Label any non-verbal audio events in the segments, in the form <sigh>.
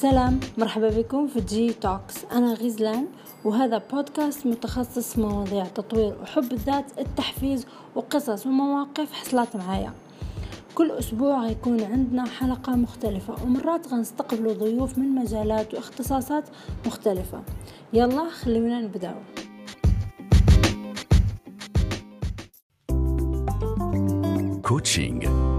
سلام مرحبا بكم في G Talks أنا غزلان وهذا بودكاست متخصص في مواضيع تطوير وحب الذات التحفيز وقصص ومواقف حصلت معايا. كل أسبوع غيكون عندنا حلقة مختلفة ومرات غنستقبلوا ضيوف من مجالات واختصاصات مختلفة. يلا خلونا نبدأ. coaching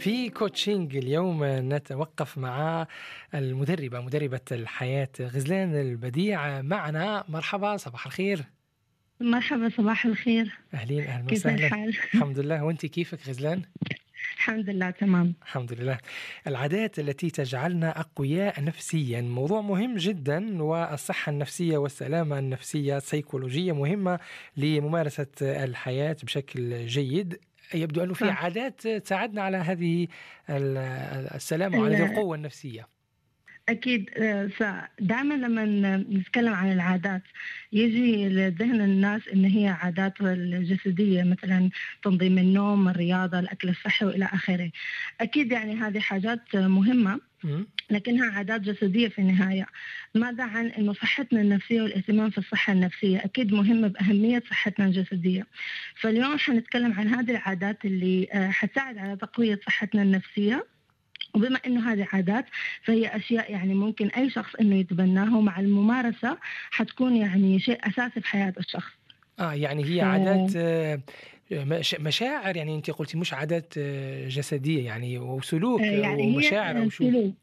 في كوتشينج اليوم نتوقف مع المدربة مدربة الحياة غزلان البديع معنا. مرحبا صباح الخير. مرحبا صباح الخير. أهلين أهلا كيف وسهلا. الحال؟ <laughs> الحمد لله. وأنت كيفك غزلان؟ الحمد لله تمام. الحمد لله. العادات التي تجعلنا أقوياء نفسيا. موضوع مهم جدا والصحة النفسية والسلامة النفسية السيكولوجية مهمة لممارسة الحياة بشكل جيد. يبدو أنه في صح. عادات تساعدنا على هذه ال- السلامة وعلى هذه ال- القوة النفسية أكيد دائما لما نتكلم عن العادات يجي لذهن الناس إن هي عادات الجسدية مثلا تنظيم النوم الرياضة الأكل الصحي وإلى آخره أكيد يعني هذه حاجات مهمة. لكنها عادات جسدية في النهاية. ماذا عن أنه صحتنا النفسية والاهتمام في الصحة النفسية؟ أكيد مهمة بأهمية صحتنا الجسدية. فاليوم حنتكلم عن هذه العادات اللي آه، حتساعد على تقوية صحتنا النفسية. وبما إنه هذه عادات فهي أشياء يعني ممكن أي شخص إنه يتبناها ومع الممارسة حتكون يعني شيء أساسي في حياة الشخص. آه يعني هي عادات آه، مشاعر يعني انت قلتي مش عادات آه، جسدية يعني وسلوك آه، يعني ومشاعر أو شو سلوك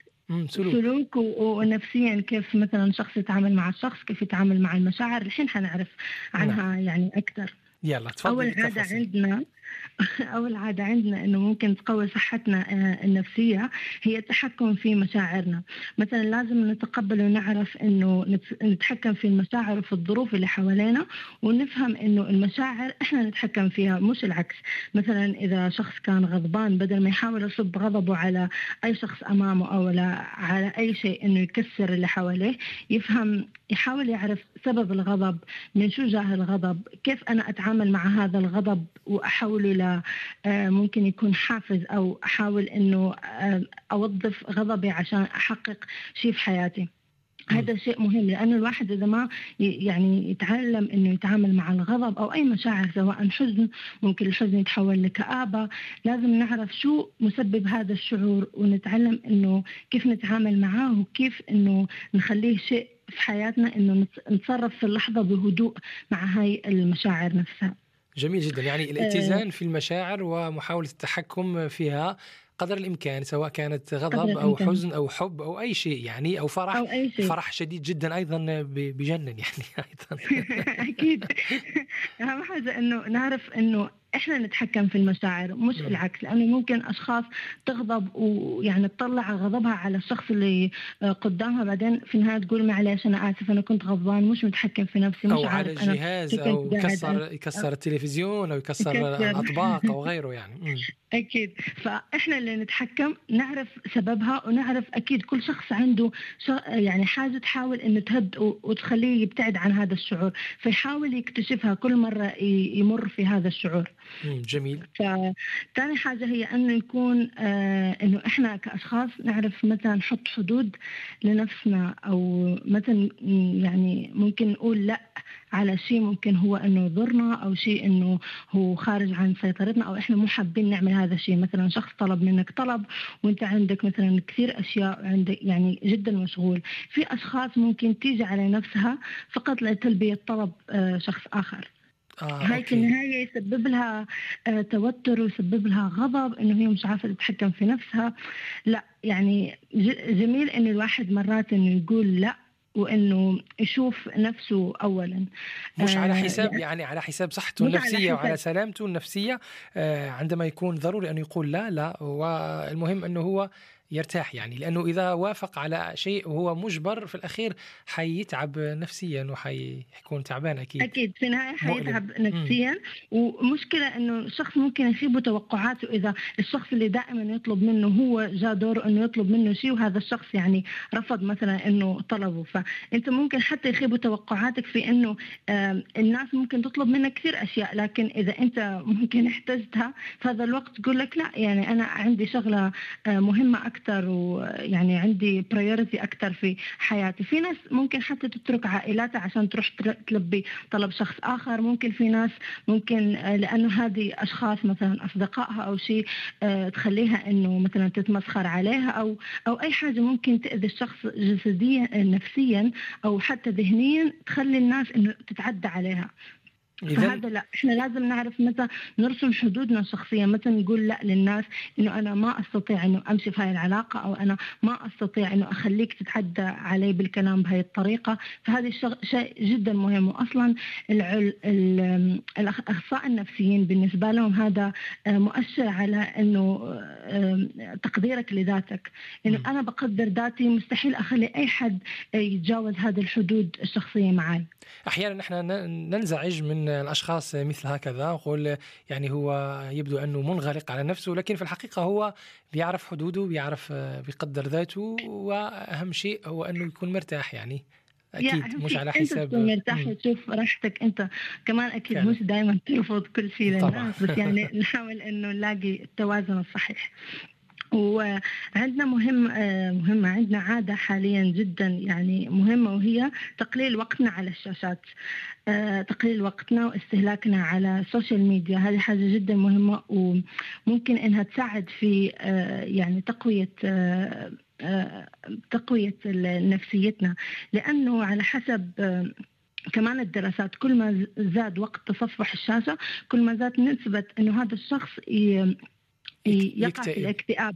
سلوك ونفسيا كيف مثلا شخص يتعامل مع الشخص كيف يتعامل مع المشاعر الحين حنعرف عنها يعني أكثر. يلا تفضلي عادة بالتفاصيل. عندنا <laughs> أول عادة عندنا إنه ممكن تقوي صحتنا آه، النفسية هي التحكم في مشاعرنا، مثلا لازم نتقبل ونعرف نت- نتحكم في المشاعر وفي الظروف اللي حوالينا ونفهم إنه المشاعر إحنا نتحكم فيها مش العكس، مثلا إذا شخص كان غضبان بدل ما يحاول يصب غضبه على أي شخص أمامه أو على أي شيء إنه يكسر اللي حواليه يفهم يحاول يعرف سبب الغضب من شو جاه الغضب كيف أنا أتعامل مع هذا الغضب وأحوله ل آه، ممكن يكون حافز أو أحاول أنه آه، أوظف غضبي عشان أحقق شيء في حياتي. هذا شيء مهم لأنه الواحد إذا ما يعني يتعلم إنه يتعامل مع الغضب أو أي مشاعر سواء حزن ممكن الحزن يتحول لكآبة لازم نعرف شو مسبب هذا الشعور ونتعلم إنه كيف نتعامل معاه وكيف إنه نخليه شيء في حياتنا إنه نت- نتصرف في اللحظة بهدوء مع هاي المشاعر نفسها. جميل جدا. آه. يعني الاتزان في المشاعر ومحاولة التحكم فيها قدر الإمكان سواء كانت غضب أو الإمكان. حزن أو حب أو أي شيء يعني أو فرح. أو أي شيء. فرح شديد جدا أيضا بجنن يعني <laughs> أيضا. <laughs> أكيد. أهم حاجة إنه نعرف إنه إحنا نتحكم في المشاعر مش مم. العكس لأنه ممكن أشخاص تغضب ويعني تطلع غضبها على الشخص اللي آه، قدامها بعدين في النهاية تقول معلش أنا آسف أنا كنت غضبان مش متحكم في نفسي مش أو على عارف أنا الجهاز أو يكسر يكسر التلفزيون أو يكسر. الأطباق أو <laughs> غيره يعني مم. أكيد فإحنا اللي نتحكم نعرف سببها ونعرف أكيد كل شخص عنده يعني حاجة تحاول إنه تهدئه وتخليه يبتعد عن هذا الشعور فيحاول يكتشفها كل مرة يمر في هذا الشعور. جميل. فتاني حاجة هي أنه يكون آه أنه إحنا كأشخاص نعرف مثلا نحط حدود لنفسنا أو مثلا م- يعني ممكن نقول لأ على شيء ممكن هو أنه يضرنا أو شيء أنه هو خارج عن سيطرتنا أو إحنا مو حابين نعمل هذا الشيء. مثلا شخص طلب منك طلب وأنت عندك مثلا كثير أشياء عندك يعني جدا مشغول. في أشخاص ممكن تيجي على نفسها فقط لتلبية طلب آه شخص آخر. آه هاي في النهاية يسبب لها آه، توتر ويسبب لها غضب إنه هي مش عارفة تتحكم في نفسها. لا يعني جميل إنه الواحد مرات إنه يقول لا وإنه يشوف نفسه أولا. مش على آه، حساب يعني- يعني على حساب صحته مش على النفسية وعلى. سلامته النفسية آه، عندما يكون ضروري انه يقول لا لا. والمهم إنه هو يرتاح يعني لأنه إذا وافق على شيء وهو مجبر في الأخير حيتعب نفسيا وحيكون تعبان أكيد. أكيد في النهاية مؤلم. حيتعب نفسيا. ومشكلة إنه الشخص ممكن يخيب توقعاته إذا الشخص اللي دائما يطلب منه هو جاء دوره إنه يطلب منه شيء وهذا الشخص يعني رفض مثلا إنه طلبه. فأنت ممكن حتى يخيب توقعاتك في آم، الناس ممكن تطلب منك كثير أشياء لكن إذا أنت ممكن احتجتها في هذا الوقت تقول لك لا يعني أنا عندي شغلة آه، مهمة أكثر أكثر ويعني عندي برايورتي أكثر في حياتي. في ناس ممكن حتى تترك عائلاتها عشان تروح تلبي طلب شخص آخر. ممكن في ناس ممكن آه، لأنه هذه أشخاص مثلا أصدقائها أو شيء آه، تخليها إنه مثلا تتمسخر عليها أو أو أي حاجة ممكن تأذي الشخص جسديا نفسيا أو حتى ذهنيا تخلي الناس إنه تتعدى عليها. فهذا لا إحنا لازم نعرف متى نرسم حدودنا الشخصية متى نقول لا للناس إنه أنا ما أستطيع إنه أمشي في هاي العلاقة أو أنا ما أستطيع إنه أخليك تتعدى علي بالكلام بهاي الطريقة. فهذا شيء جدا مهم. واصلا العل... الاخصائيين النفسيين بالنسبة لهم هذا آه، مؤشر على إنه آه، تقديرك لذاتك. إنه أنا بقدر ذاتي مستحيل أخلي أي حد يتجاوز هذه الحدود الشخصية معي أحيانا نحن ننزعج من الأشخاص مثل هكذا نقول يعني هو يبدو أنه منغلق على نفسه لكن في الحقيقة هو بيعرف حدوده بيعرف بيقدر ذاته وأهم شيء هو أنه يكون مرتاح يعني. أكيد مش على حساب أنت تكون مرتاح وتشوف راحتك أنت. كمان أكيد مش دائما ترفض كل شيء للناس بس يعني <laughs> نحاول أنه نلاقي التوازن الصحيح. وعندنا مهم آه، مهمة عندنا عادة حاليا جدا يعني مهمة وهي تقليل وقتنا على الشاشات. آه، تقليل وقتنا واستهلاكنا على السوشيال ميديا. هذه حاجة جدا مهمة وممكن إنها تساعد في آه، يعني تقوية تقوية نفسيتنا. لأنه على حسب كمان الدراسات كل ما زاد وقت تصفح الشاشة كل ما زاد نسبة أنه هذا الشخص يقع في الاكتئاب.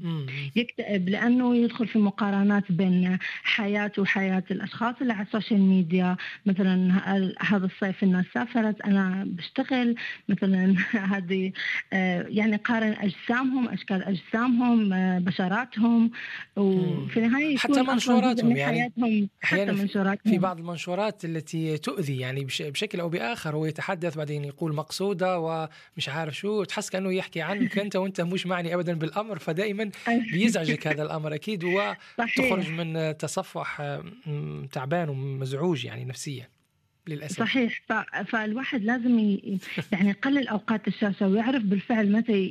يكتئب لأنه يدخل في مقارنات بين حياته وحياة الأشخاص اللي على ال social media. مثلا هذا الصيف الناس سافرت أنا بشتغل. مثلا <laughs> هذه آه، يعني قارن أجسامهم أشكال أجسامهم آه، بشراتهم. وفي النهاية حتى منشوراتهم يعني حتى منشوراتهم. في بعض المنشورات التي تؤذي يعني بشكل أو بآخر هو يتحدث بعدين يقول مقصودة ومش عارف شو تحس كأنه يحكي عنك <laughs> أنت وأنت مش معي. معني ابدا بالأمر فدائما بيزعجك <laughs> هذا الأمر. أكيد وتخرج من تصفح تعبان ومزعوج يعني نفسيا. للأسف. صحيح. فالواحد لازم يعني يقلل أوقات الشاشة ويعرف بالفعل متى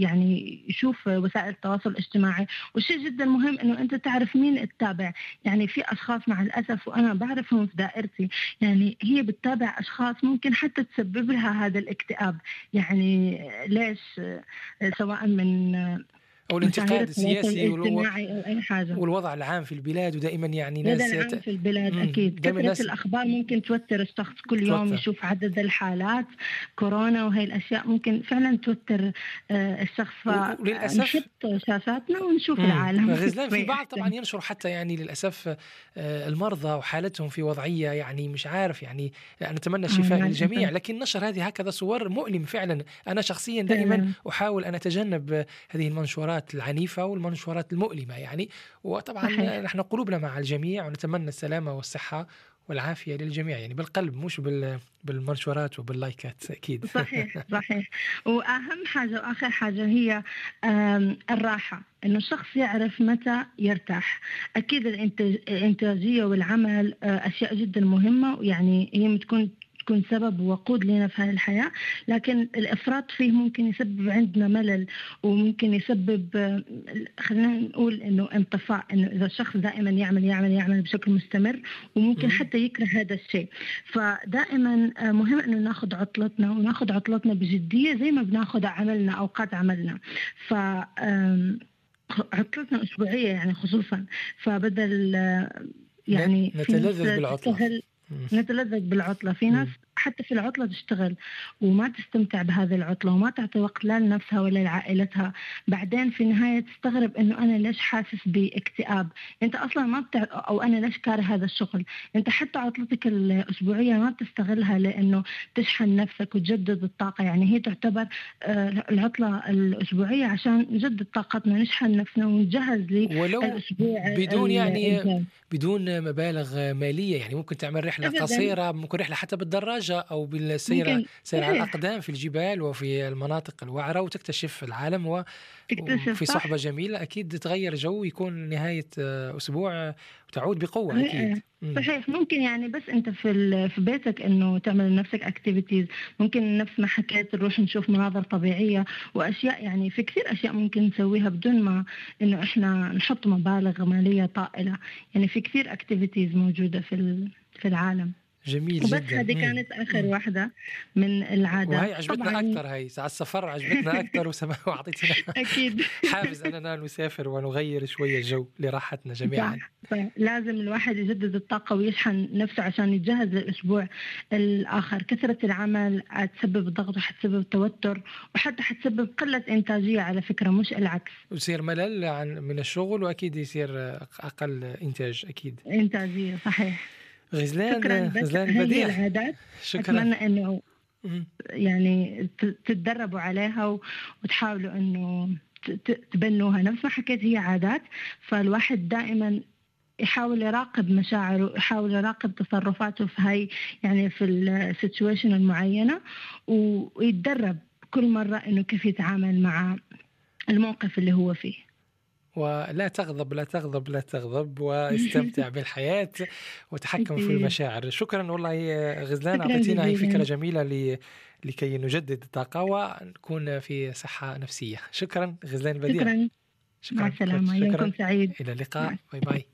يعني يشوف وسائل التواصل الاجتماعي. والشيء جدا مهم إنه أنت تعرف مين تتابع يعني في أشخاص مع الأسف وأنا بعرفهم في دائرتي يعني هي بتتابع أشخاص ممكن حتى تسبب لها هذا الاكتئاب. يعني ليش؟ سواء من أو الانتقاد السياسي والوضع العام في البلاد ودائما يعني ناس العام في البلاد أكيد. كثرة الناس... الأخبار ممكن توتر الشخص كل يوم توتر. يشوف عدد الحالات كورونا وهي الأشياء ممكن فعلا توتر آه، الشخص. وللأسف نحط شاشاتنا ونشوف مم. العالم. غزلان في <laughs> بعض طبعا ينشر حتى يعني للأسف آه، المرضى وحالتهم في وضعية يعني مش عارف يعني نتمنى الشفاء للجميع لكن نشر هذه هكذا صور مؤلم فعلا. أنا شخصيا دائما أحاول أن أتجنب هذه المنشورات. المنشورات العنيفة والمنشورات المؤلمة يعني. وطبعا. نحن قلوبنا مع الجميع ونتمنى السلامة والصحة والعافية للجميع يعني بالقلب مش بالمنشورات وباللايكات أكيد. صحيح <laughs> صحيح. وأهم حاجة وآخر حاجة هي الراحة إنه الشخص يعرف متى يرتاح. أكيد الإنتاجية والعمل آه، أشياء جدا مهمة يعني هي بتكون تكون سبب وقود لنا في هذه الحياة لكن الإفراط فيه ممكن يسبب عندنا ملل وممكن يسبب خلينا نقول إنه انطفاء إنه إذا الشخص دائما يعمل يعمل يعمل بشكل مستمر وممكن حتى يكره هذا الشيء. فدائما مهم إنه ناخذ عطلتنا وناخذ عطلتنا بجدية زي ما بناخذ عملنا أوقات عملنا. ف عطلتنا أسبوعية يعني خصوصا. فبدل يعني نتلذذ بالعطلة. نتلذذ بالعطلة. في ناس حتى في العطلة تشتغل وما تستمتع بهذه العطلة وما تعطي وقت لا لنفسها ولا لعائلتها. بعدين في النهاية تستغرب إنه أنا ليش حاسس باكتئاب؟ أنت أصلا ما بتع... أو أنا ليش كاره هذا الشغل؟ أنت حتى عطلتك الأسبوعية ما بتستغلها لأنه تشحن نفسك وتجدد الطاقة. يعني هي تعتبر آه، العطلة الأسبوعية عشان نجدد طاقتنا نشحن نفسنا ونجهز للأسبوع بدون يعني بدون مبالغ مالية يعني ممكن تعمل رحلة قصيرة ممكن رحلة حتى بالدراجة. بالدراجة أو بالسير سير على صحيح الأقدام في الجبال وفي المناطق الوعرة وتكتشف العالم و- صح. صحبة جميلة. أكيد تغير جو يكون نهاية آه، أسبوع آه، وتعود بقوة إيه، أكيد. صحيح. ممكن يعني بس أنت في في بيتك إنه تعمل لنفسك activities ممكن نفس ما حكيت نروح نشوف مناظر طبيعية وأشياء يعني في كثير أشياء ممكن نسويها بدون ما إنه إحنا نحط مبالغ مالية طائلة. يعني في كثير اكتيفيتيز موجودة في في العالم. جميل وبس جدا. هذه. كانت آخر. واحدة من العادات وهي عجبتنا طبعاً أكثر هي على السفر عجبتنا <laughs> أكثر وسما وأعطيتنا <laughs> أكيد. <laughs> حافز أننا نسافر ونغير شوية الجو لراحتنا جميعا. صح صح. لازم الواحد يجدد الطاقة ويشحن نفسه عشان يتجهز للأسبوع الآخر. كثرة العمل حتسبب ضغط وحتسبب توتر وحتى حتسبب قلة إنتاجية على فكرة مش العكس. ويصير ملل عن من الشغل وأكيد يصير أقل إنتاج أكيد. إنتاجية صحيح. غزلان غزلان بديع. العادات شكرا. أتمنى إنه مم. يعني تتدربوا عليها وتحاولوا ت- تبنوها. نفس ما حكيت هي عادات. فالواحد دائما يحاول يراقب مشاعره يحاول يراقب تصرفاته في هاي يعني في ال situation المعينة و- ويتدرب كل مرة إنه كيف يتعامل مع الموقف اللي هو فيه. ولا تغضب لا تغضب لا تغضب واستمتع <laughs> بالحياة وتحكم في. المشاعر. شكرا والله غزلان أعطيتينا هي. فكرة جميلة. لكي نجدد الطاقة ونكون في صحة نفسية. شكرا غزلان بديع. شكرا. مع السلامة. شكرا. يومكم سعيد. إلى اللقاء. bye bye.